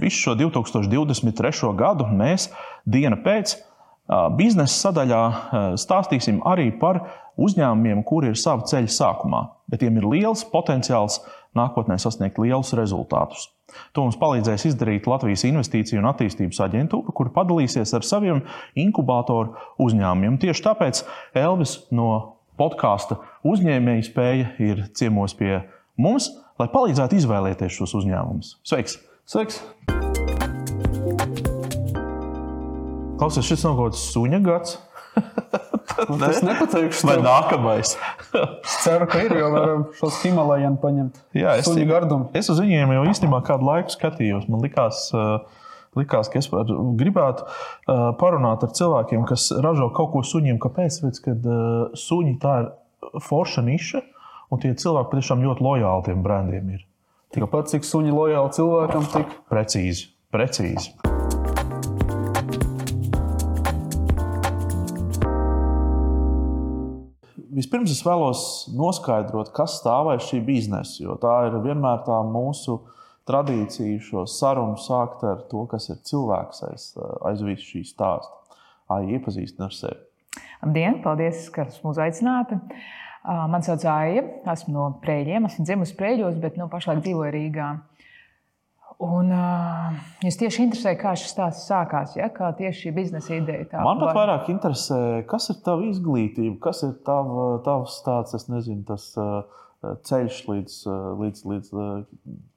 Visu šo 2023. gadu mēs dienu pēc biznesa sadaļā stāstīsim arī par uzņēmumiem, kuri ir sava ceļa sākumā, bet tiem ir liels potenciāls nākotnē sasniegt lielus rezultātus. To mums palīdzēs izdarīt Latvijas Investīciju un attīstības aģentūra, kur padalīsies ar saviem inkubatoru uzņēmumiem. Tieši tāpēc Elvis no podkāsta uzņēmēja spēja ir ciemos pie mums, lai palīdzētu izvēlēties šos uzņēmumus. Sveiks! Sveiks! Klausies, šis nav kaut kāds suņa gads. Nu, tas nepateikšu. Vai nākamais? es ceru, ka ir, jo varam šos Himalajiem paņemt. Jā, es, Suņu gardumu. es uz viņiem jau īstenībā kādu laiku skatījos. Man likās, uh, likās ka es gribētu uh, parunāt ar cilvēkiem, kas ražo kaut ko suņiem. Kāpēc? Tāpēc, ka uh, suņi tā ir forša niša, un tie cilvēki patiešām ļoti lojāli tiem brendiem ir. Tikpat cik suņi lojāli cilvēkam, tik Precīzi, precīzi. Vispirms es vēlos noskaidrot, kas stāv aiz šī biznesa, jo tā ir vienmēr tā mūsu tradīcija šo sarunu sākt ar to, kas ir cilvēks aiz, aiz visu šī stāsta. Ai, iepazīstināt ar sevi. Labdien, paldies, ka mūs aicināti. Mani sauc Aija, esmu no Prēļiem. Esmu dzimusi Prēļos, bet nu, pašlaik dzīvoju Rīgā. Un, uh, es tieši interesēju, kā šis stāsts sākās, ja? kā tieši šī biznesa ideja tā Man pat vairāk interesē, kas ir tava izglītība, kas ir tava, tavs tāds, es nezinu, tas uh, ceļš līdz, uh, līdz, līdz uh,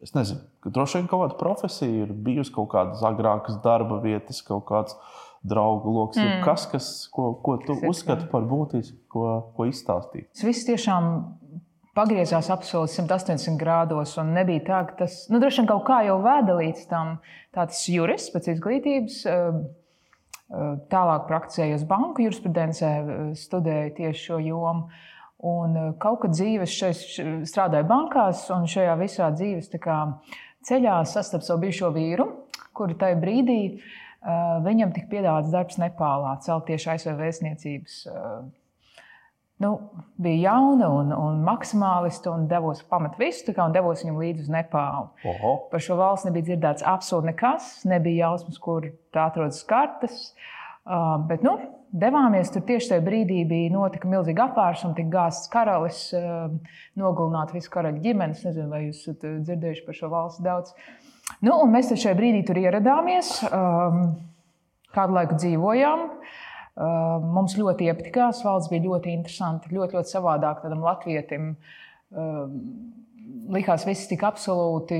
es nezinu, droši vien kaut kāda profesija ir bijusi, kaut kādas agrākas darba vietas, kaut kāds draugu lokus. Mm. Kas, kas, ko, ko tu Secināju. uzskati par būtisku, ko, ko izstāstīt? Tas viss tiešām pagriezās apsolē 180 grādos. Un nebija tā, ka tas nu, droši vien kaut kā jau vēda līdz tam. Tāds jurists pēc izglītības. eh, eh, Tālāk prakticējos banku jurisprudencē, eh, studēju tieši šo jomu. Un kaut kad dzīves šeit strādāju bankās, un šajā visā dzīves kā ceļā sastapu savu bijušo vīru, kuru tajā brīdī eh, viņam tika piedāvāts darbs Nepālā, celt tieši ASV vēstniecības eh, nu, bija jauna un, un maksimālista un devos pamat visu, kā, un devos viņam līdzi uz Nepālu. Oho, Par šo valsti nebija dzirdēts absolūti nekas, nebija jausmas, kur tā atrodas kartes. Uh, bet, nu, devāmies tur tieši tajā brīdī, bija notika milzīga apvēršana, tika gāzts karalis, uh, nogalināt visu karaļa ģimeni. Es nezinu, vai jūs esat uh, dzirdējuši par šo valsti daudz. Nu, mēs tad šajā brīdī tur ieradāmies, um, kādu laiku dzīvojām. Uh, Mums ļoti iepatikās, valsts bija ļoti interesanta, ļoti, ļoti savādāk tādam latvietim. Uh, Likās, viss tik absolūti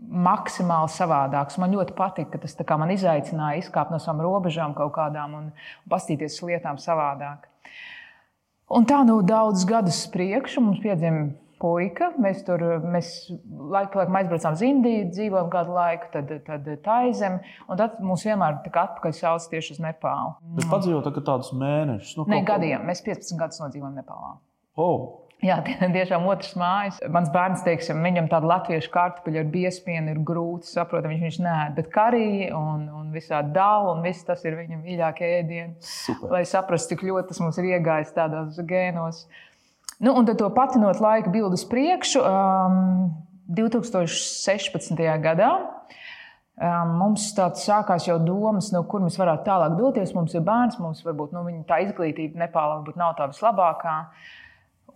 maksimāli savādāks. Man ļoti patīk, ka tas man izaicināja izkāpt no savām robežām kaut kādām un, pastīties uz lietām savādāk. Un tā nu daudzus gadus priekšu mums piedzima puika. Mēs tur mēs laiku pa laikam aizbraucām uz Indiju, dzīvojām kādu laiku, tad, tad Taizem, un tad mums vienmēr tā kā atpakaļ sauc tieši uz Nepālu. bet padzīvot tagad tādus mēnešus. Nu, Ne gadiem, mēs 15 gadus nodzīvojam Nepālā. Oh, Jā, tie tiešām otrs mājas. Mans bērns, teiksim, viņam tāda latviešu kartupeļa ar biespienu ir grūti saprotama. Viņš, viņš nē, bet karī un, un visādi dāvā, un viss tas ir viņa mīļākie ēdieni. super. Lai saprastu, cik ļoti tas mums ir iegājis tādos gēnos. Nu, un tad patinot laika bildu uz priekšu, um, 2016. gadā. Um, mums tāds sākās jau domas, no kur mēs varētu tālāk doties. Mums ir bērns, mums varbūt nu, tā izglītība Nepālā varbūt nav tā vislabākā.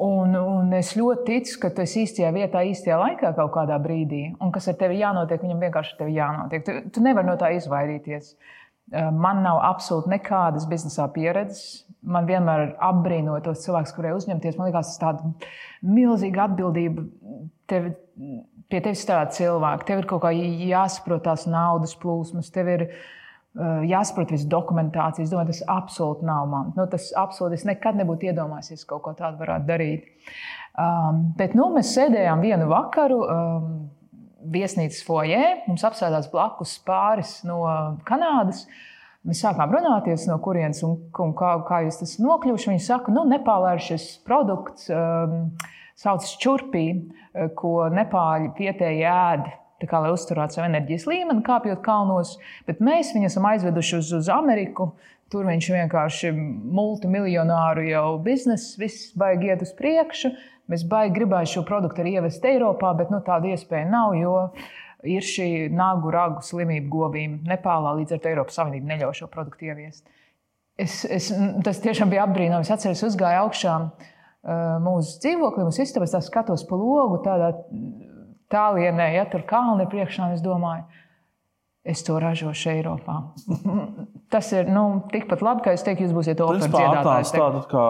Un, un es ļoti ticu, ka tu esi īstajā vietā, īstajā laikā kaut kādā brīdī. Un kas ar tevi jānotiek, viņam vienkārši ar tevi jānotiek. Tu, tu nevari no tā izvairīties. Uh, Man nav absolūti nekādas biznesa pieredzes. Man vienmēr ir apbrīnot tos cilvēkus, kuriem uzņemties. Man liekas, tas ir tāda milzīga atbildība. Tev, pie tevis strādā cilvēki, tev ir kaut kā jāsaprot tās naudas plūsmas, tev ir uh, jāsaprot visu dokumentāciju. Es domāju, tas absolūti nav man. Nu, tas absolūti es nekad nebūtu iedomājies, ka kaut ko tādu varētu darīt. Um, bet nu, mēs sēdējām vienu vakaru. Um, Viesnīcas foijē mums apsēdās blakus pāris no Kanādas. Mēs sākām runāties, no kurienes un, un kā, kā jūs tas nokļuvuši. Viņi saka, nu, Nepālā ir šis produkts, um, saucas čurpī, eh, ko Nepāļi vietēji ēd. Kā, lai uzturētu savu enerģijas līmeni, kāpjot kalnos, bet mēs viņu esam aizveduši uz, uz Ameriku. Tur viņš vienkārši ir multimiljonāru jau biznesa, viss baigi iet uz priekšu. Mēs baigi gribētu šo produktu arī ievest Eiropā, bet nu, tāda iespēja nav, jo, ir šī nagu ragu slimību govīm Nepālā, līdz ar to Eiropas Savienība neļauj šo produktu ieviest. Es, es, tas tiešām bija apbrīnojami. Es atceros, uzgāju augšā uh, mūsu dzīvoklī, mūsu istabā, es skatos pa logu, tādā tālienē, ja tur kalni priekšā, un es domāju, es to ražošu Eiropā. Tas ir nu, tikpat labi, kā es teiktu, jūs būsiet operas dziedātājs. Tātad kā,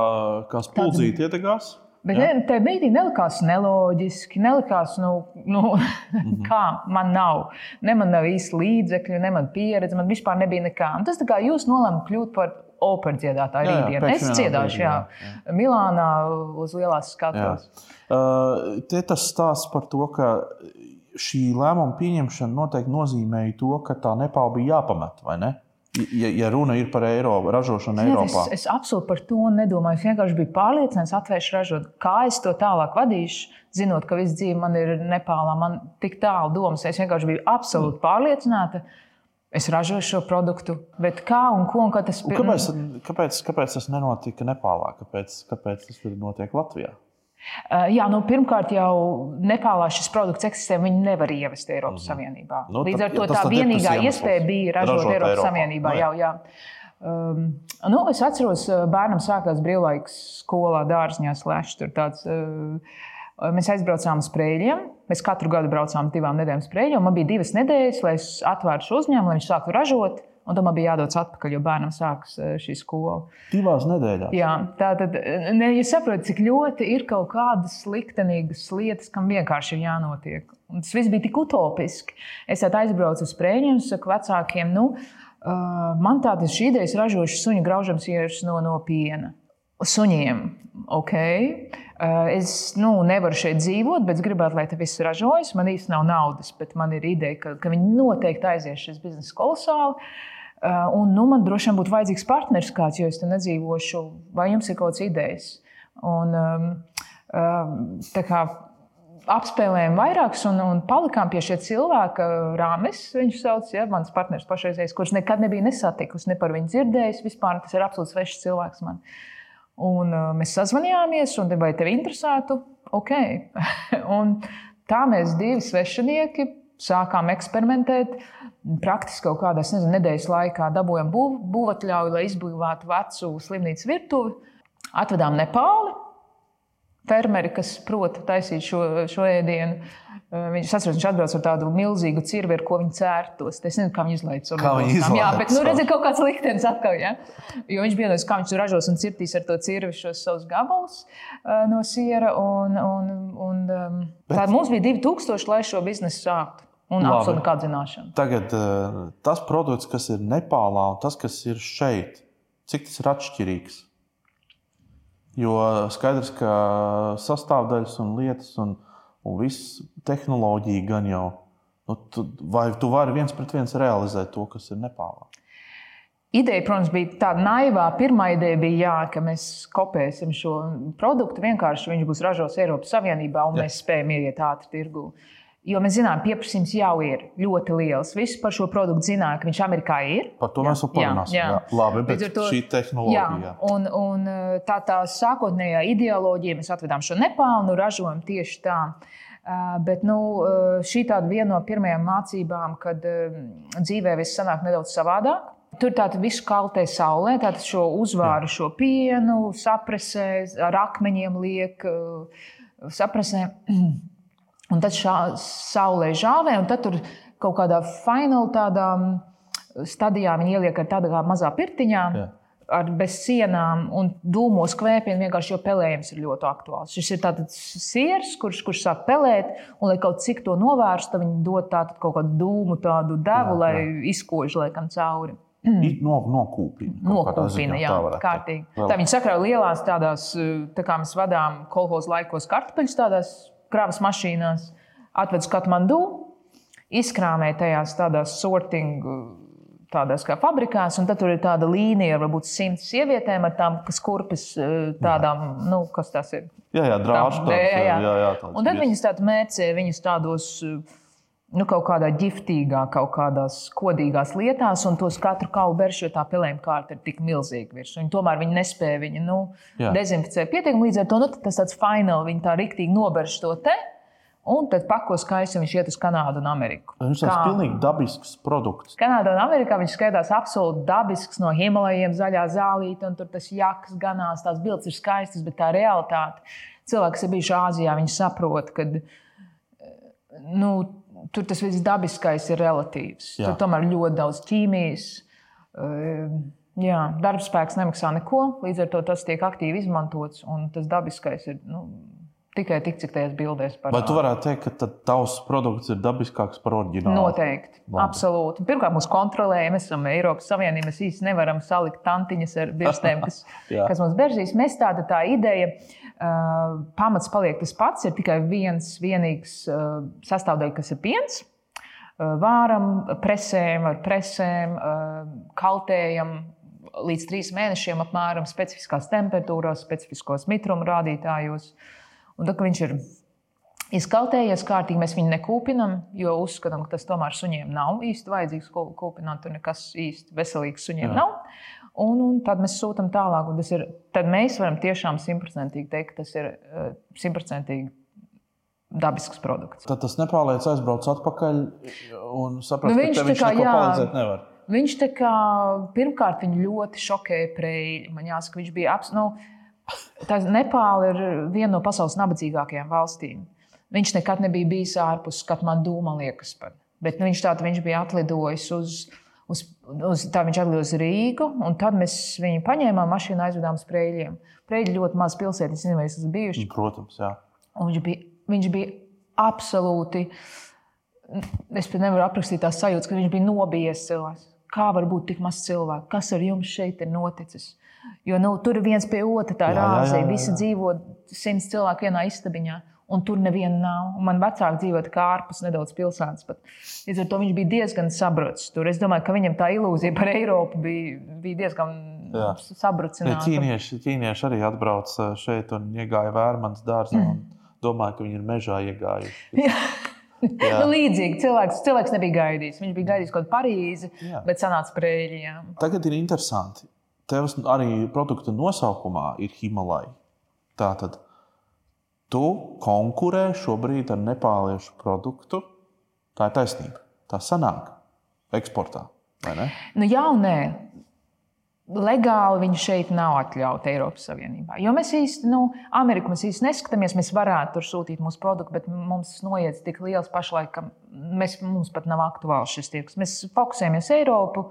kā spuldzīti ietekās. Bet ja? tajā brīdī nelikās neloģiski, nelikās, nu, nu, mm -hmm. kā man nav. Ne man nav īsti līdzekļu, ne man pieredze, man vispār nebija nekā. Un tas kā jūs nolēmat kļūt par operas dziedātāju rītdienu. Es dziedāšu, jā, jā. Milānā uz lielās skatuves. Uh, te tas stāsts par to, ka šī lēmuma pieņemšana noteikti nozīmēja to, ka tā Nepāla bija jāpamet, vai ne? Ja, ja runa ir par Eiropu, ražošanu Ziniet, Eiropā, es, es absolūti par to nedomāju. Es vienkārši biju pārliecināts, atvēršu ražot, kā es to tālāk vadīšu, zinot, ka viss dzīve man ir Nepālā, man tik tālu domas. Es vienkārši biju absolūti pārliecināta. Es ražoju šo produktu, bet kā un ko un kā tas ir? Kāpēc, kāpēc, kāpēc tas nenotika Nepālā? Kāpēc, kāpēc tas notiek Latvijā? Uh, jā, nu, pirmkārt, jau Nepālā šis produkts eksistē, viņi nevar ievest Eiropas mm. Savienībā. Nu, Līdz ar to tā vienīgā iespēja bija ražot, ražot Eiropas Eiropā. Savienībā. Nu, jā. Jā, jā. Um, nu, es atceros, bērnam sākās brīvlaiks skolā, dārzņā, tāds. Uh, Mēs aizbraucām uz Prēļiem. Mēs katru gadu braucām divām nedēļām uz Prēļiem. Man bija divas nedēļas, lai es atvērtu šo uzņēmumu, lai viņš sāktu ražot. Un tam bija jādodas atpakaļ, jo bērnam sākas eh, šī skola. Divās nedēļās. Jā, tā tad ne, jūs saprotat, cik ļoti ir kaut kādas liktenīgas lietas, kam vienkārši ir jānotiek. Un tas viss bija tik utopiski. Es aizbraucu uz sprēņiem, saku vecākiem, nu, uh, man tādas šī idejas ražošu suņu graužams ieras no, no piena. Suņiem, ok. Uh, es nu, nevaru šeit dzīvot, bet es gribētu, lai tas viss ražojas. Man īstenībā nav naudas, bet man ir ideja, ka, ka viņi noteikti aizies šis biznesa kolosāli. Uh, un nu, man droši vien būtu vajadzīgs partneris kāds, jo es te nedzīvošu, vai jums ir kaut kādas idejas. Un, um, um, kā, apspēlējām vairākus un, un palikām pie šī cilvēka, Rāmis. Viņš sauc, ja, mans partneris pašreizējais, kurš nekad nebija nesatikusi, ne par viņu dzirdējis. Vispār tas ir absolūts svešs cilvēks man. Un, uh, mēs sazvanījāmies, un vai tev interesētu? Ok. un tā mēs divi svešinieki sākām eksperimentēt. Praktiski kaut kādā nezinu, nedēļas laikā dabūjām būv, būvatļauju, lai izbūvētu vecu slimnīcas virtuvi. Atvedām Nepāli, fermeri, kas prot taisīt šo, šo ēdienu. Viņš atceros, viņš atbrauc ar tādu milzīgu cirvi, ar ko viņi cērtos. Es nezinu, kā viņi izlaiž to monētu. Jā, bet nu, redziet, kaut kāds liktenis atkal. Ja? Jo viņš vienos, kā viņš ražos un cirtīs ar to cirvi šos savus gabalus uh, no siera. Un, un, un, um, bet... Tā mums bija 2000, lai šo biznesu sāktu. Un absolūti nekāda zināšana. Tagad uh, tas produkts, kas ir Nepālā, un tas, kas ir šeit, cik tas ir atšķirīgs? Jo skaidrs, ka sastāvdaļas un lietas un, un viss tehnoloģija gan jau, nu, tu, vai tu vari viens pret viens realizēt to, kas ir Nepālā? Ideja, protams, bija tāda naivā. Pirmā ideja bija, jā, ka mēs kopēsim šo produktu. Vienkārši viņš būs ražots Eiropas Savienībā un jā. mēs spējam ieiet ātri tirgū. Uh, Jo mēs zinām, ka pieprasījums jau ir ļoti liels. Visi par šo produktu zināja, ka viņš Amerikā ir. Par to mēs vēl parunāsim. Jā, jā. jā. Labi, bet to, šī tehnoloģija. Jā, un, un uh, tā tā sākotnējā ideoloģija, mēs atvedām šo Nepālu, nu, ražojam tieši tā. Uh, bet nu, uh, šī ir viena no pirmajām mācībām, kad dzīvē viss sanāk nedaudz savādāk. Tur tātad visu kaltē saulē, tātad šo uzvāru, šo pienu, saprasē, ar akmeņiem liek, saprasē. Un tad šā, saulē žāvē, un tad tur kaut kādā finālā tādā mm, stadijā viņi ieliek ar tādu kā mazā pirtiņā. Jā. Ar bez sienām un dūmos kvēpiem vienkārši jo pelējums ir ļoti aktuāls. Šis ir tāds siers, kurš, kurš sāk pelēt, un lai kaut cik to novērstu, viņi dod kaut kādu dūmu, tādu devu, jā, jā. lai izkož laikam cauri. No, nokūpina. Nokūpina, jā, tā kārtīgi. Vēl. Tā viņi sakrauj lielās tādās, tā kā mēs vadām kolhoz laikos kartupeļus tādās kravas mašīnās, atved uz Katmandu, izkrāmē tajās tādās sorting. Tādās kā fabrikās, un tur ir tāda līnija ar varbūt simts sievietēm ar tām, kas kurpes eh, tādām, nu, kas tas ir. Jā, jā, drāžu. Jā, jā, jā. jā, jā un tad viņas tādu mērcē, viņus tādos nu, kaut kādā ģiftīgā, kaut kādās kodīgās lietās, un tos katru kaulu beršu, jo tā pelējuma kārta ir tik milzīga virsū. Viņi tomēr viņi nespēja viņu nu, dezinficēt pietiekami līdz ar to. Nu, tas tāds fināls, viņi tā riktīgi noberš to te. Un tad pako skaisti viņš iet uz Kanādu un Ameriku. Viņš ir pilnīgi dabisks produkts. Kanādā un Amerikā viņš skaitās absolūti dabisks no Himalajiem, zaļā zālīte, un tur tas jaks ganās, tās bildes ir skaistas, bet tā realitāte. Cilvēki, kas ir bijuši Āzijā, viņi saprot, ka nu, tur tas viss dabiskais ir relatīvs. Jā. Tur tomēr ir ļoti daudz ķīmijas. eh, Jā, darbspēks nemaksā neko, līdz ar to tas tiek aktīvi izmantots, un tas dabiskais ir nu, tikai tik, cik tajās bildēs Vai parādās. tu varētu teikt, ka tavs produkts ir dabiskāks par oriģinālu? Noteikti. Labi. Absolūti. Pirmkārt, mums kontrolē, mēs esam Eiropas Savienība. Mēs īstenībā nevaram salikt tantiņas ar birstēm, kas, kas mums beržīs. Mēs tāda tā ideja, uh, pamats paliek tas pats, ir tikai viens vienīgs uh, sastāvdaļa, kas ir piens. Uh, Vāram, presējam ar presēm, kaltējam līdz trīs mēnešiem apmēram specifiskās temperatūrās, specifiskos mitruma rādītājos. Un tad, kad viņš ir izkaltējies kārtīgi, mēs viņu nekūpinām, jo uzskatām, ka tas tomēr suņiem nav īsti vajadzīgs kū- kūpināt. Tur nekas īsti veselīgs suņiem Jā. Nav. Un, un tad mēs sūtām tālāk. Ir, tad mēs varam tiešām simtprocentīgi teikt, ka tas ir eh, simtprocentīgi dabisks produkts. Tad tas nepārliec aizbrauc atpakaļ un saprast, Nu, ka viņš tā viņš kā, jā. palīdzēt nevar. Viņš tā kā pirmkārt viņu ļoti šokēja preļi. Man jāsaka, viņš bija apziņā. Nu, Nepāla ir viena no pasaules nabadzīgākajām valstīm. Viņš nekad nebija bijis ārpus Katmandu, man liekas. Pat. Bet nu, viņš, tā, viņš bija atlidojis uz, uz, uz, tā, viņš atlidoja uz Rīgu, un tad mēs viņu paņēmām mašīnu aizvedām uz Preļiem. Preļi ļoti maz pilsētas, nezinu, vai esat bijuši. Protams, jā. Un viņš bija, viņš bija absolūti. Es pat nevaru aprakstīt tās sajūtas, ka viņš bija nobijies cilvēks. Kā var būt tik maz cilvēku? Kas ar jums šeit ir noticis? Jo nu, tur viens pie otra, tā rāzē. Visi dzīvo simts cilvēku vienā istabiņā. Un tur neviena nav. Un man vecāki dzīvo tā kā ārpus nedaudz pilsētas. Līdz ar to viņš bija diezgan sabrucis. Tur es domāju, ka viņam tā ilūzija par Eiropu bija, bija diezgan sabrucināta. ķīnieši, ķīnieši arī atbrauc uh, šeit un iegāja vērmans dārzā un domāja, ka viņi ir mežā iegājuši. Jā. Nu, līdzīgi cilvēks, cilvēks nebija gaidījis. Viņš bija gaidījis kaut kādu Parīzi, Jā. bet sanāca prēļi. Tagad ir interesanti. Tev arī produkta nosaukumā ir Himalaya. Tātad tu konkurē šobrīd ar nepāliešu produktu. Tā ir taisnība. Tā sanāk eksportā. Nu, jā, un nē. Legāli viņi šeit nav atļauti Eiropas Savienībā. Jo mēs īstenībā, nu, Ameriku mēs īstenībā neskatāmies, mēs varētu tur sūtīt mūsu produktu, bet mums noiet tik liels pašlaik, ka mēs, mums pat nav aktuāls šis tirgus. Mēs fokusējamies Eiropu.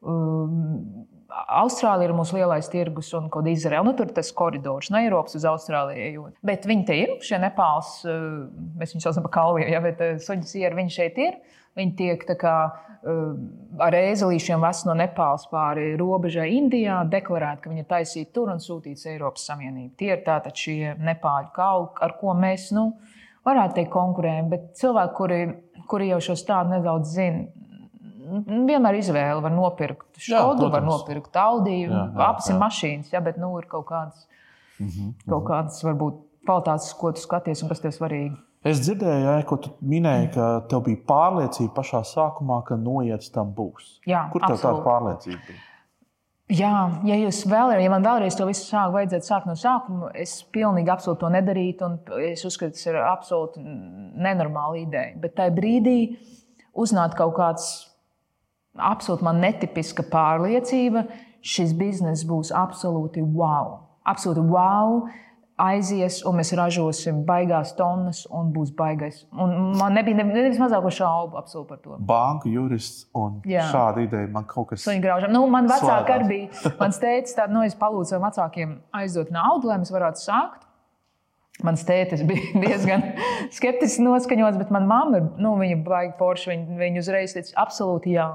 Um, Austrālija ir mūsu lielais tirgus un kaut kāda Izraela. Nu, tur tas koridors no Eiropas uz Austrāliju ejot. Bet viņi te ir, šie nepāls, uh, mēs viņus saucam par kalviem, ja, bet uh, suņas ir, viņi šeit ir. Viņi tiek kā uh, ar ēzelīšiem vest no Nepāles pāri robežai Indijā, deklarēt, ka viņi ir taisīti tur un sūtīti Eiropas Savienību. Tie ir tātad šie nepāļu kauli, ar ko mēs, nu, varētu teikt, konkurējam. Bet cilvēki, kuri, kuri jau šo stāstu nedaudz zina, vienmēr izvēle var nopirkt. Jā, Škodu var nopirkt, Audi, Jā, jā, abas ir jā. mašīnas, ja, bet nu, ir kaut kādas, Mhm. kaut kādas varbūt kvalitātes, ko tu skaties un kas tev svarīgi. Es dzirdēju, ja, ko tu minēji, ka tev bija pārliecība pašā sākumā, ka noiets tam būs. Jā, Kur tev tāda absolūti. pārliecība bija? Jā, ja vēlaties, ja man vēlreiz to visu sāk, vajadzētu sākt no sākuma, es pilnīgi absolūti to nedarītu. un Es uzskatu, tas ir absolūti nenormāla ideja. Bet tajā brīdī uznāk kaut kāds absolūti man netipiska pārliecība, šis bizness būs absolūti wow. Absolūti wow. Aizies, un mēs ražosim baigās tonnas, un būs baigais. Un man nebija ne- nevis mazāko šaubu absolūti par to. Banka jurists un Jā. šāda ideja man kaut kas Suņu graužam. Nu, man vecāki arī bija. Mans tēvs tādu, nu, es palūdzu saviem vecākiem aizdot naudu, lai mēs varētu sākt. Mans tētis bija diezgan skeptiski noskaņots, bet manā mamma ir, nu, viņa baigi forši. Viņa, viņa uzreiz teica, absolūti jā.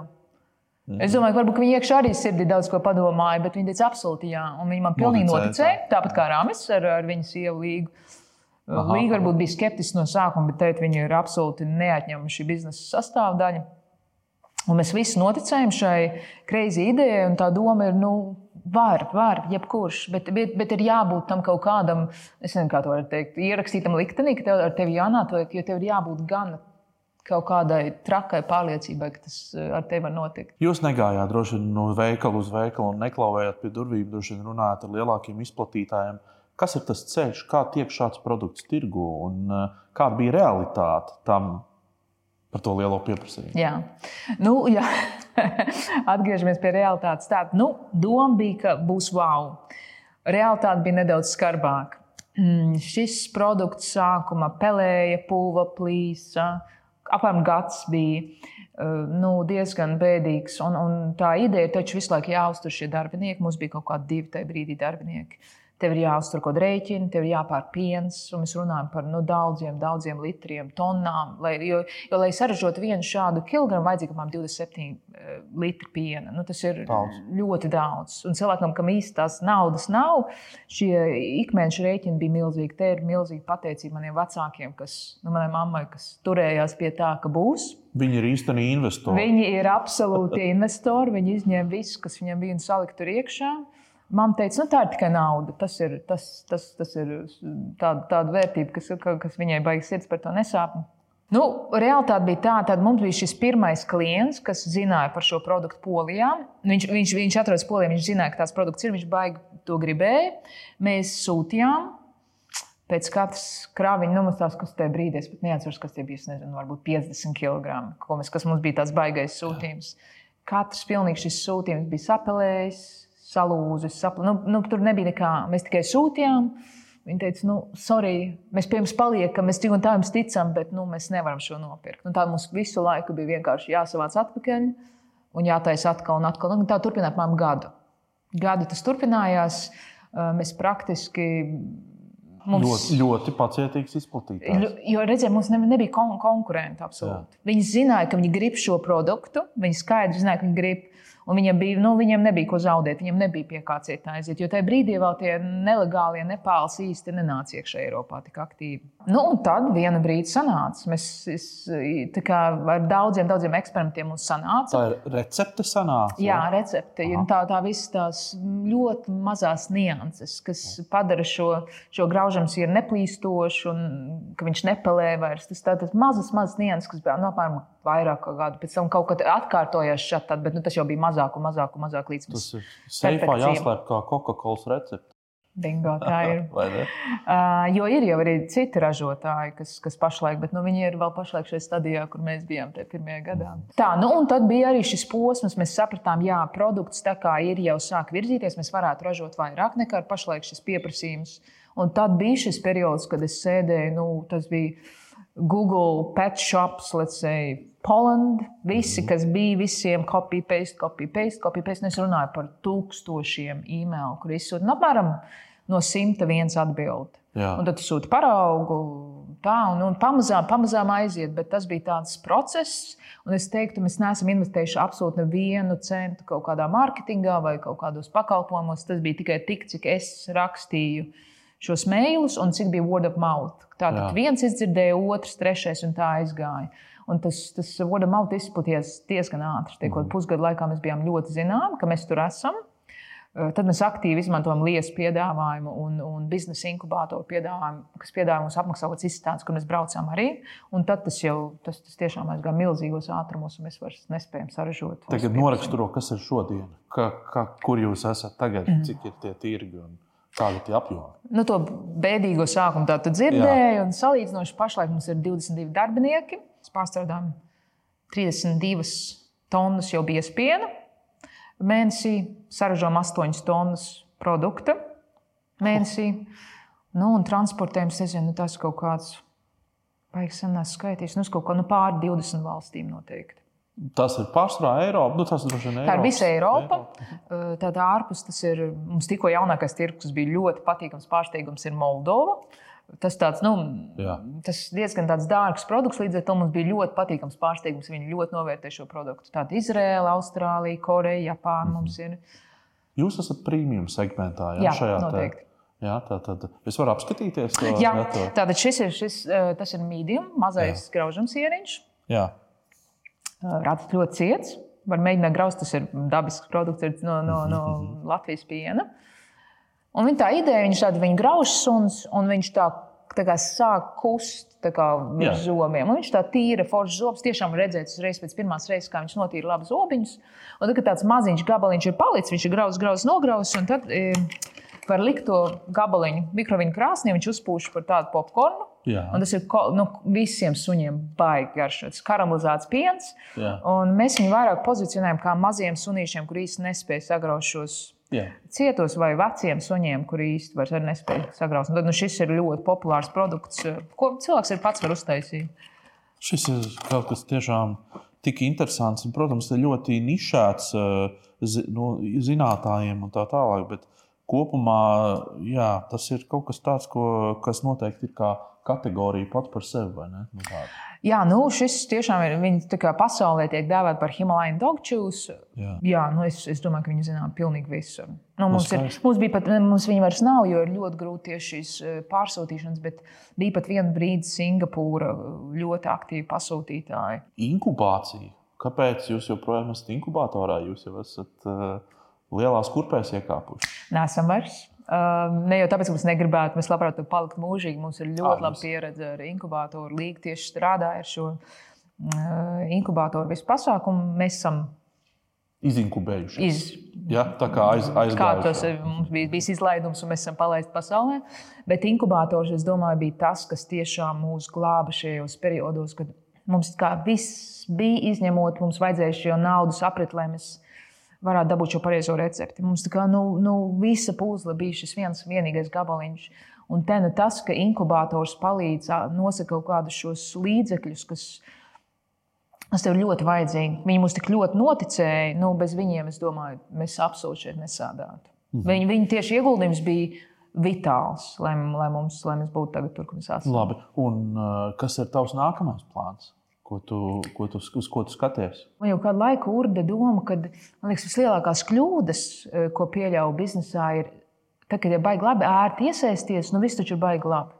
Mhm. Es domāju, ka varbūt viņa iekšā arī sirdī daudz ko padomāja, bet viņa teica, absolūti jā. Un viņa man pilnīgi Noticēja. Tāpat kā Rāmis ar, ar viņas sievu līgu. Aha. Līga varbūt bija skeptiska no sākuma, bet teikt, viņa ir absolūti neatņemama šī biznesa sastāvdaļa. Un mēs visi noticējām šai kreizī idejai, un tā doma ir, nu, var, var, jebkurš, bet, bet, bet ir jābūt tam kaut kādam, es nezinu, kā to var teikt, ierakstītam liktenī, ka tev ar tevi jānātojas, jo tev ir jābūt gan kaut kādai trakai pārliecībai, ka tas eh, ar tevi var notikt. Jūs negājāt droši vien no veikala uz veikalu un neklauvējāt pie durvīm, droši vien runājāt ar lielākiem izplatītājiem. Kas ir tas ceļš, kā tiek šāds produkts tirgu un uh, kāda bija realitāte tam par to lielo pieprasījumu? Jā, nu, jā. atgriežamies pie realitātes. Tāda nu, doma bija, ka būs wow. Realitāte bija nedaudz skarbāka. Mm, šis produkts sākumā pelēja, pūva, plīsa. Apmēram gads bija uh, nu, diezgan bēdīgs. Un, un tā ideja taču visu laiku jāuztur šie darbinieki. Mums bija kaut kādi divi tajā brīdī darbinieki. Tev ir jāuztur kaut kāda rēķina, tev ir jāpērk piens, un mēs runājam par nu, daudziem, daudziem litriem, tonnām. Lai, jo, jo, lai saražotu vienu šādu kilogramu, vajadzīga apmēram 27 uh, litri piena. Nu, tas ir daudz. ļoti daudz. Un cilvēkam, kam īsti tās naudas nav, šie ikmēneša rēķini bija milzīgi. Te ir milzīga pateicība maniem vecākiem, kas, nu, manai mammai, kas turējās pie tā, ka būs. Viņi ir īstenībā investori. Viņi ir absolūti investori. Viņi izņēma visu, kas viņiem bija un salika tur iekšā. Mamma teica, nu, tā ir tikai nauda. Tas ir, tas, tas, tas ir tāda, tāda vērtība, kas, kas viņai baigas sirds par to nesāpni. Nu, Realtāte bija tāda, ka mums bija šis pirmais klients, kas zināja par šo produktu polijā. Viņš, viņš, viņš atrodas polijā, viņš zināja, ka tās produkts ir, viņš baigi to gribēja. Mēs sūtījām. Pēc katras krāviņa, nu, tas, kas tajā brīdī, es pat neatceros, kas tie bija, nezinu, varbūt 50 kg, kas mums bija tāds baisais sūtījums. Katrs pilnīgi šis sūtījums bija sapelējis, salūzis. Sapla. Nu, nu, tur nebija nekā. Mēs tikai sūtījām. Viņa teica, nu, sorry, mēs pie jums paliekam, mēs tik un tā jums ticam, bet nu, mēs nevaram šo nopirkt. Un tā mums visu laiku bija vienkārši jāsavāc atpakaļ un jātaisa atkal un atkal. Un tā turpinājās apmēram gadu. Gadu tas turpinājās. Mēs praktiski. Mums, ļoti, ļoti pacietīgs izplatītājs. Jo, redziet, mums nebija kon konkurenti. Absolūti. Jā. Viņi zināja, ka viņi grib šo produktu. Viņi skaidri zināja, ka viņi grib Un viņiem, bija, nu, viņiem nebija ko zaudēt, viņiem nebija pie kā cieta aiziet. Jo tajā brīdī vēl tie nelegālie nepāls īsti nenāca iekšā Eiropā tik aktīvi. Nu, un tad viena brīdi sanāca. Mēs es, kā, ar daudziem, daudziem eksperimentiem mums sanāca. Tā ir recepte sanāca. Jā, recepte. Aha. Tā, tā visas tās ļoti mazās nianses, kas padara šo, šo graužam sieru neplīstošu un ka viņš nepelē vairs. Tas tādas mazas, mazas nianses, kas bija no nu, vairāk kā gadu. Pēc tam kaut kad atkārtojās šādi, bet nu, tas jau bija mazāk un mazāk, un mazāk līdz tas ir. Seifā jāslēp kā Coca-Cola recepte. Bingo, tā ir. uh, jo ir jau arī citi ražotāji, kas, kas pašlaik, bet nu, viņi ir vēl pašlaik šajā stadijā, kur mēs bijām tajā pirmajā gadā. Tā, nu, un tad bija arī šis posms, mēs sapratām, jā, produkts tā kā ir jau sāk virzīties, mēs varētu ražot vairāk nekā pašlaik šis pieprasījums. Un tad bija šis periods, kad es sēdēju, nu, tas bija Google pet shops, let's say, Poland. Visi, mhm. kas bija, visiem copy, paste, copy, paste, copy, paste. Es runāju par tūkstošiem e-mail, kur izsūta nu, apmēram no simta viens atbildi. Un tad sūta paraugu, tā, un, un pamazām, pamazām aiziet. Bet tas bija tāds process, un es teiktu, mēs neesam investējuši absolūti nevienu centu kaut kādā mārketingā vai kaut kādos pakalpojumos. Tas bija tikai tik, cik es rakstīju šos mailus un cik bija word of mouth. Tātad viens izdzirdēja, otrs, trešais un tā aizgāja. Un tas, tas word of mouth izplatījās diezgan ātri. Tiekot mm. pusgadu laikā mēs bijām ļoti zināmi, ka mēs tur esam. Tad mēs aktīvi izmantojam liesu piedāvājumu un, un biznesa inkubātoru piedāvājumu, kas piedāvā mums apmaksāt kaut kādas izstādes, kur mēs braucām arī. Un tad tas jau tas, tas tiešām aizgāja milzīgos ātrumos, un mēs vairs nespējam saražot. Tagad noraksturo, kas ir šodien, ka, ka, kur jūs esat tagad, mm. cik ir tie tirgi. Un... Kāda ir apjoma? Nu, to bēdīgo sākumu tā dzirdēju, un salīdzinoši pašlaik mums ir 22 darbinieki. Mēs pārstrādājam 32 tonnas jau bieza piena. Mēnesī saražojam 8 tonnas produkta mēnesī. Nu, un transportējam, es nezinu, nu, tas kaut kāds, baigs senās skaitīs, nu, kaut kā nu, pāri 20 valstīm noteikti. Tas ir pārsvarā Eiropa. Nu, tas ir Eiropas. Tā ir visa Eiropa. Eiropa. Tad ārpus tas ir mums tikko jaunākais tirgus, kas bija ļoti patīkams pārsteigums, ir Moldova. Tas tāds, nu, Jā. tas diezgan dārgs produkts, līdz ar to mums bija ļoti patīkams pārsteigums. Viņi ļoti novērtē šo produktu. Tāda Izraela, Austrālija, Koreja, Japāna mm -hmm. mums ir. Jūs esat premium segmentā, jā šajā noteikti. Te... Jā, tā tad es varu apskatīties to. Jā, tātad šis ir, šis, tas ir medium, mazais graužams ieriņš. Jā. Rāds ļoti ciets. Var mēģināt graust, tas ir dabisks produkts no, no, no Latvijas piena. Un viņa tā ideja, viņš tādu viņa grauž suns, un viņš tā, tā kā sāk kust virs zobiem. Un viņš tā tīra, foršs zobs. Tiešām redzēt, uzreiz pēc pirmās reizes, kā viņš notīra labi zobiņus. Un tad, kad tāds maziņš gabaliņš ir palicis, viņš ir grauzs, grauzs, nograuzs. Un tad e, var likt to gabaliņu mikroviņu krāsnī, viņš uzpūš par tādu popkornu. Tas ir nu, visiem suņiem baigi garšots. Karamelizēts piens. Mēs viņu vairāk pozicionējam kā maziem sunīšiem, kur īstenībā nespēj sagraut šos Jā. cietos vai veciem suņiem, kuri īstenībā vairs arī nespēj sagraut. Tad, nu, šis ir ļoti populārs produkts, ko cilvēks ir pats var uztaisīt. Šis ir kaut kas tiešām tik interesants un, protams, ļoti nišēts eh, zi- nu, zinātājiem un tā tālāk. Bet kopumā jā, tas ir kaut kas tāds, ko, kas noteikti ir kā kategorija pat par sevi. Nu. Jā, nu, šis tiešām ir. Viņi pasaulē tiek dēvēti par Himalayan dog chews. Jā. Jā, nu es, es domāju, ka viņi zinām pilnīgi visu. Nu, mums, ir, mums bija pat, mums viņa vairs nav, jo ir ļoti grūti tieši šīs eh, pārsūtīšanas, bet bija pat viena brīdi Singapūra eh, ļoti aktīvi pasūtītāji. Inkubācija. Kāpēc jūs joprojām esat inkubatorā? Jūs jau esat uh, lielās kurpēs iekāpuši. Nesam vairs. Uh, ne jau tāpēc, ka mēs negribētu, mēs labprāt tur palikt mūžīgi. Mums ir ļoti laba pieredze ar inkubatoru. Līga tieši strādāja ar šo uh, inkubatoru visu pasākumu. Mēs esam Izinkubējuši. iz, Ja, tā kā aiz, ir, mums bija bijis izlaidums, un mēs esam palaisti pasaulē. Bet inkubators, es domāju, bija tas, kas tiešām mūs glāba šajos periodos, kad mums kā viss bija izņemot, mums vajadzēja šo naudas aprit, lai mēs varētu dabūt šo pareizo recepti. Mums tā kā nu, nu, visa puzle bija šis viens vienīgais gabaliņš. Un te nu tas, ka inkubators palīdz nosaka kaut kādus šos līdzekļus, kas Tas tev ļoti vajadzīgi. Viņi mums tik ļoti noticēja. Nu, bez viņiem, es domāju, mēs absolūti šeit nesādātu. Mhm. Viņi, viņi tieši ieguldījums bija vitāls, lai, lai, mums, lai mēs būtu tagad tur, kur mēs esam. Labi. Un kas ir tavs nākamais plāns? Ko tu, ko tu, uz ko tu skaties? Man jau kādu laiku urda doma, ka liekas, vislielākās kļūdas, eh, ko pieļauju biznesā, ir, tad, kad ir baigi labi ērti iesaisties, nu viss taču ir baigi labi.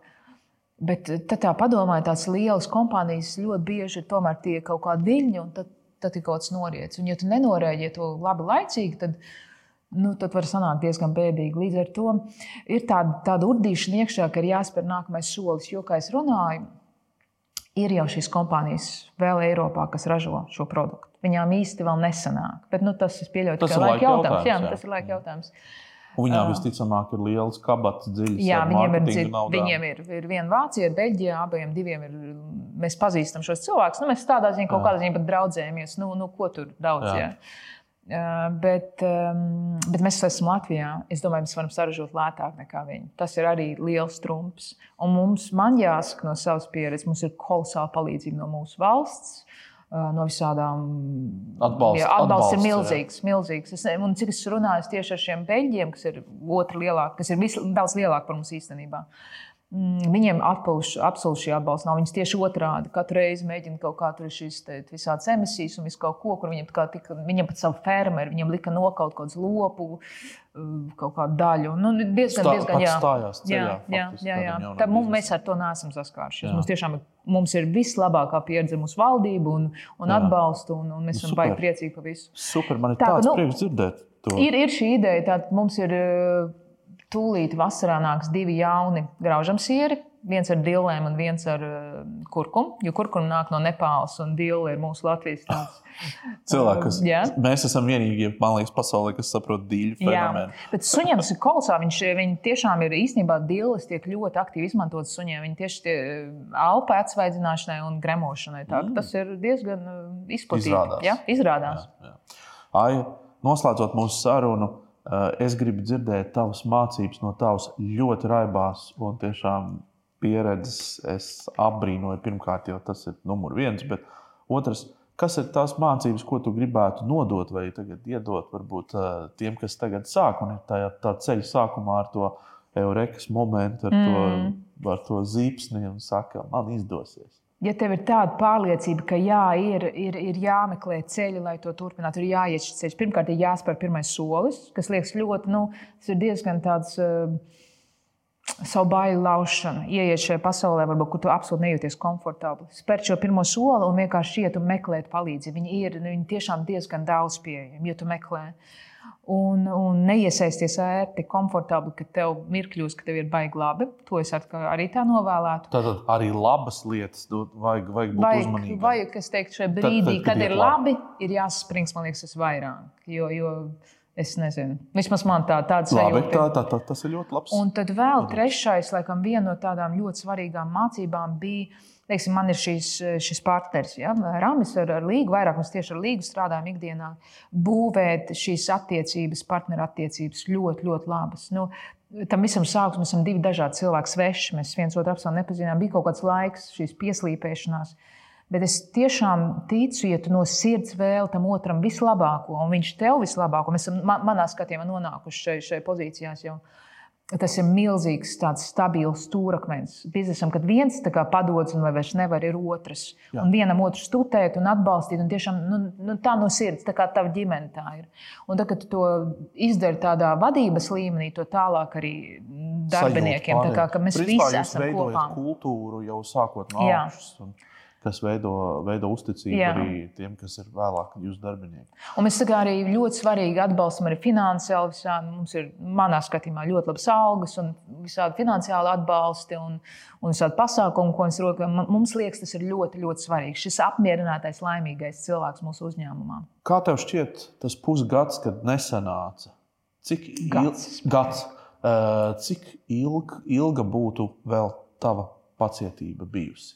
Bet eh, tad tā padomāja, tās lielas kompānijas ļoti bieži ir tomēr tie kaut kādi viļņi, un tad, tad ir kaut kas noriets. Un, ja tu nenorēģi to labi laicīgi, tad, nu, tad var sanākt diezgan bēdīgi. Līdz ar to ir tāda, tāda urdīšana iekšā, ka ir jāspēr nākamais solis. Jo, kā es runāju, ir jau šīs kompānijas vēl Eiropā, kas ražo šo produktu. Viņām īsti vēl nesanāk. Bet nu, tas ir pieļaujams Tas ir laika jautājums. jautājums, Jā, jā. tas ir laika jautājums. Viņām visticamāk ir liels kabats, dziļs. Jā, viņiem ir, dzir- viņiem ir, ir viena Vācija, ir Beļģija, abiem diviem ir. Mēs pazīstam šos cilvēkus. Nu, mēs tādā ziņā kaut kādā ziņā pat draudzējamies. Nu, nu, ko tur daudz? Jā. Jā. Bet, bet mēs esam Latvijā. Es domāju, mēs varam saražot lētāk nekā viņi. Tas ir arī liels trumps. Un mums, man jāsaka no savas pieredzes, mums ir kolosāla palīdzība no mūsu valsts. No visādām Atbalsts- jā, atbalsts atbalsts, ir jā. milzīgs. milzīgs. Es, un cik es runāju tieši ar šiem beļģiem, kas ir otra lielāka, kas ir vis, daudz lielāka par mums īstenībā. Mm, Viņiem absolūti šī atbalsta nav. Viņas tieši otrādi. Katru reizi mēģina kaut kā tur te visādas emisijas un visu kaut ko, kur viņiem, tā tika, viņiem pat savu fermeru, viņiem lika nokaut kaut kādu lopu, uh, kaut kādu daļu. Nu, diezgan, Stā- diezgan, jā. stājās ceļā, Jā, jā, faktiski, jā, jā. Tā, mums, mēs ar to neesam saskārušies. Mums tiešām mums ir vislabākā pieredze mūsu valdību un, un Jā. atbalstu, un, un mēs esam baigi priecīgi par visu. Super, man ir Tā, tāds nu, prieks dzirdēt to. Ir, ir šī ideja, ka mums ir uh, tūlīt vasarā nāks divi jauni graužam sieri. Viens ar dilēm un viens ar uh, kurkumu. Jo kurkuma nāk no Nepāles un dila ir mūsu Latvijas tāds. Cilvēki, kas, Jā. mēs esam vienīgie, man liekas, pasaulē, kas saprot dīļu Jā, fenomenu. bet suņiem tas ir kolosāli. Viņš viņi tiešām ir īstenībā dīles, tiek ļoti aktīvi izmantotas suņiem. Viņi tieši tie alpa atsvaidzināšanai un gremošanai. Tā, mm. Tas ir diezgan uh, izplatīts. Izrādās. Jā, izrādās. Jā, jā. Ai, noslēdzot mūsu sarunu, eh, es gribu dzirdēt tavas mācības no tavas ļoti raibās un tiešām pieredzes. Es apbrīnoju, pirmkārt, jo tas ir numur viens, bet otrs, kas ir tās mācības, ko tu gribētu nodot vai iedot varbūt eh, tiem, kas tagad sāk un ir tajā tā ceļa sākumā ar to eurekas momentu, ar, mm. to, ar to zīpsni un saka, man izdosies. Ja tev ir tāda pārliecība, ka jā, ir, ir, ir jāmeklē ceļi, lai to turpinātu, ir jāiet šis ceļš. Pirmkārt, ir jāspēr pirmais solis, kas liekas ļoti, nu, tas ir diezgan tāds. Uh, Savu bailu laušana, ieiet šajā pasaulē, varbūt, kur tu absolūti nejūties komfortabli. Spērt šo pirmo soli un vienkārši iet un meklēt palīdzību. Viņi ir nu, viņi tiešām diezgan daudz pieejami, ja tu meklē. Un, un neiesaisties ērti, komfortabli, ka tev mirkļos, ka tev ir baigi labi. To es ar- arī tā novēlētu. Tātad arī labas lietas vajag, vajag būt Vajag, uzmanīgam. vajag es teiktu, šajā Tad- brīdī, tad, kad kad iet ir labi, ir jāsasprings, man liekas, tas vairāk. Jo, jo Es nezinu. Vismaz man tā, tāds Labi, sajūta. tā, tā, tā, tas ir ļoti labs. Un tad vēl trešais, laikam, viena no tādām ļoti svarīgām mācībām bija, teiksim, man ir šīs, šis partneris, ja? Rāmis ar, ar līgu, vairāk mēs tieši ar līgu strādājam ikdienā, būvēt šīs attiecības, partnerattiecības ļoti, ļoti labas. Nu, Tam visam sākumam mēs esam divi dažādi cilvēki, sveši. Mēs viens otru apstākļus nepazīstam. Bija kaut kāds laiks, šīs pieslīpēšanās. Bet es tiešām ticu, ja tu no sirds vēli tam otram vislabāko, un viņš tev vislabāko, mēs esam man, manā skatījumā nonākuši šai, šai pozīcijās jau. Tas ir milzīgs, tāds stabils stūrakmens biznesam, kad viens kā, padodas un vairs nevar, ir otrs. Jā. Un vienam otru stūtēt un atbalstīt. Un tiešām, nu, nu, tā no sirds, tā kā tava ģimene tā ir. Un tad, kad tu to izdari tādā vadības līmenī, to tālāk arī darbiniekiem. Tā kā mēs Principā visi esam kopā. kultūru jau sākot no augšas. Kas veido, veido uzticību Jā. arī tiem, kas ir vēlāk jūsu darbinieki. Un mēs kā arī ļoti svarīgi atbalstam arī finansiāli. Visādi. Mums ir, manā skatījumā, ļoti labas algas un visādi finansiāli atbalsti un, un visādi pasākumi, ko mēs rokam. Mums liekas, tas ir ļoti, ļoti svarīgi. Šis apmierinātais, laimīgais cilvēks mūsu uzņēmumā. Kā tev šķiet, tas pusgads, kad nesanāca? Cik il- Gads. gads uh, cik ilg, ilga būtu vēl tava pacietība bijusi?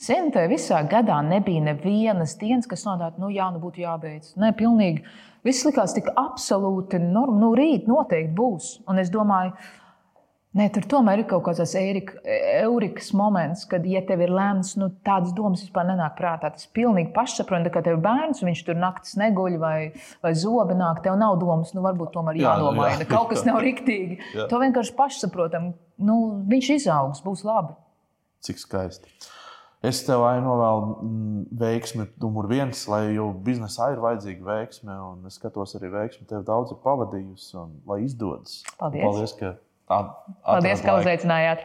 Zini, tajā visā gadā nebija nevienas dienas, kas nodāta, nu, jā, nu būtu jābeidz. Nē, pilnīgi. Viss likās tik absolūti normāli. Nu, rīt noteikti būs. Un es domāju, Nē, tur tomēr ir kaut kāds tāds eurikas moments, kad, ja tev ir lēmts, nu, tādas domas vispār nenāk prātā. Tas pilnīgi pašsaprotami, ka tev ir bērns, un viņš tur naktis neguļ vai, vai zobi nāk. Tev nav domas, nu, varbūt tomēr Jā, nu, jā. Kaut kas nav riktīgi. Jā. To vienkārši pašsaprotami. Nu, viņš izaugs, būs labi. Cik skaisti. Es tev novēlu mm, veiksmi, numur viens, lai jau biznesā ir vajadzīga veiksme, un es skatos arī veiksmi, tev daudz ir pavadījusi, un lai izdodas. Paldies. Paldies, ka tā Paldies, ka uzaicinājāt!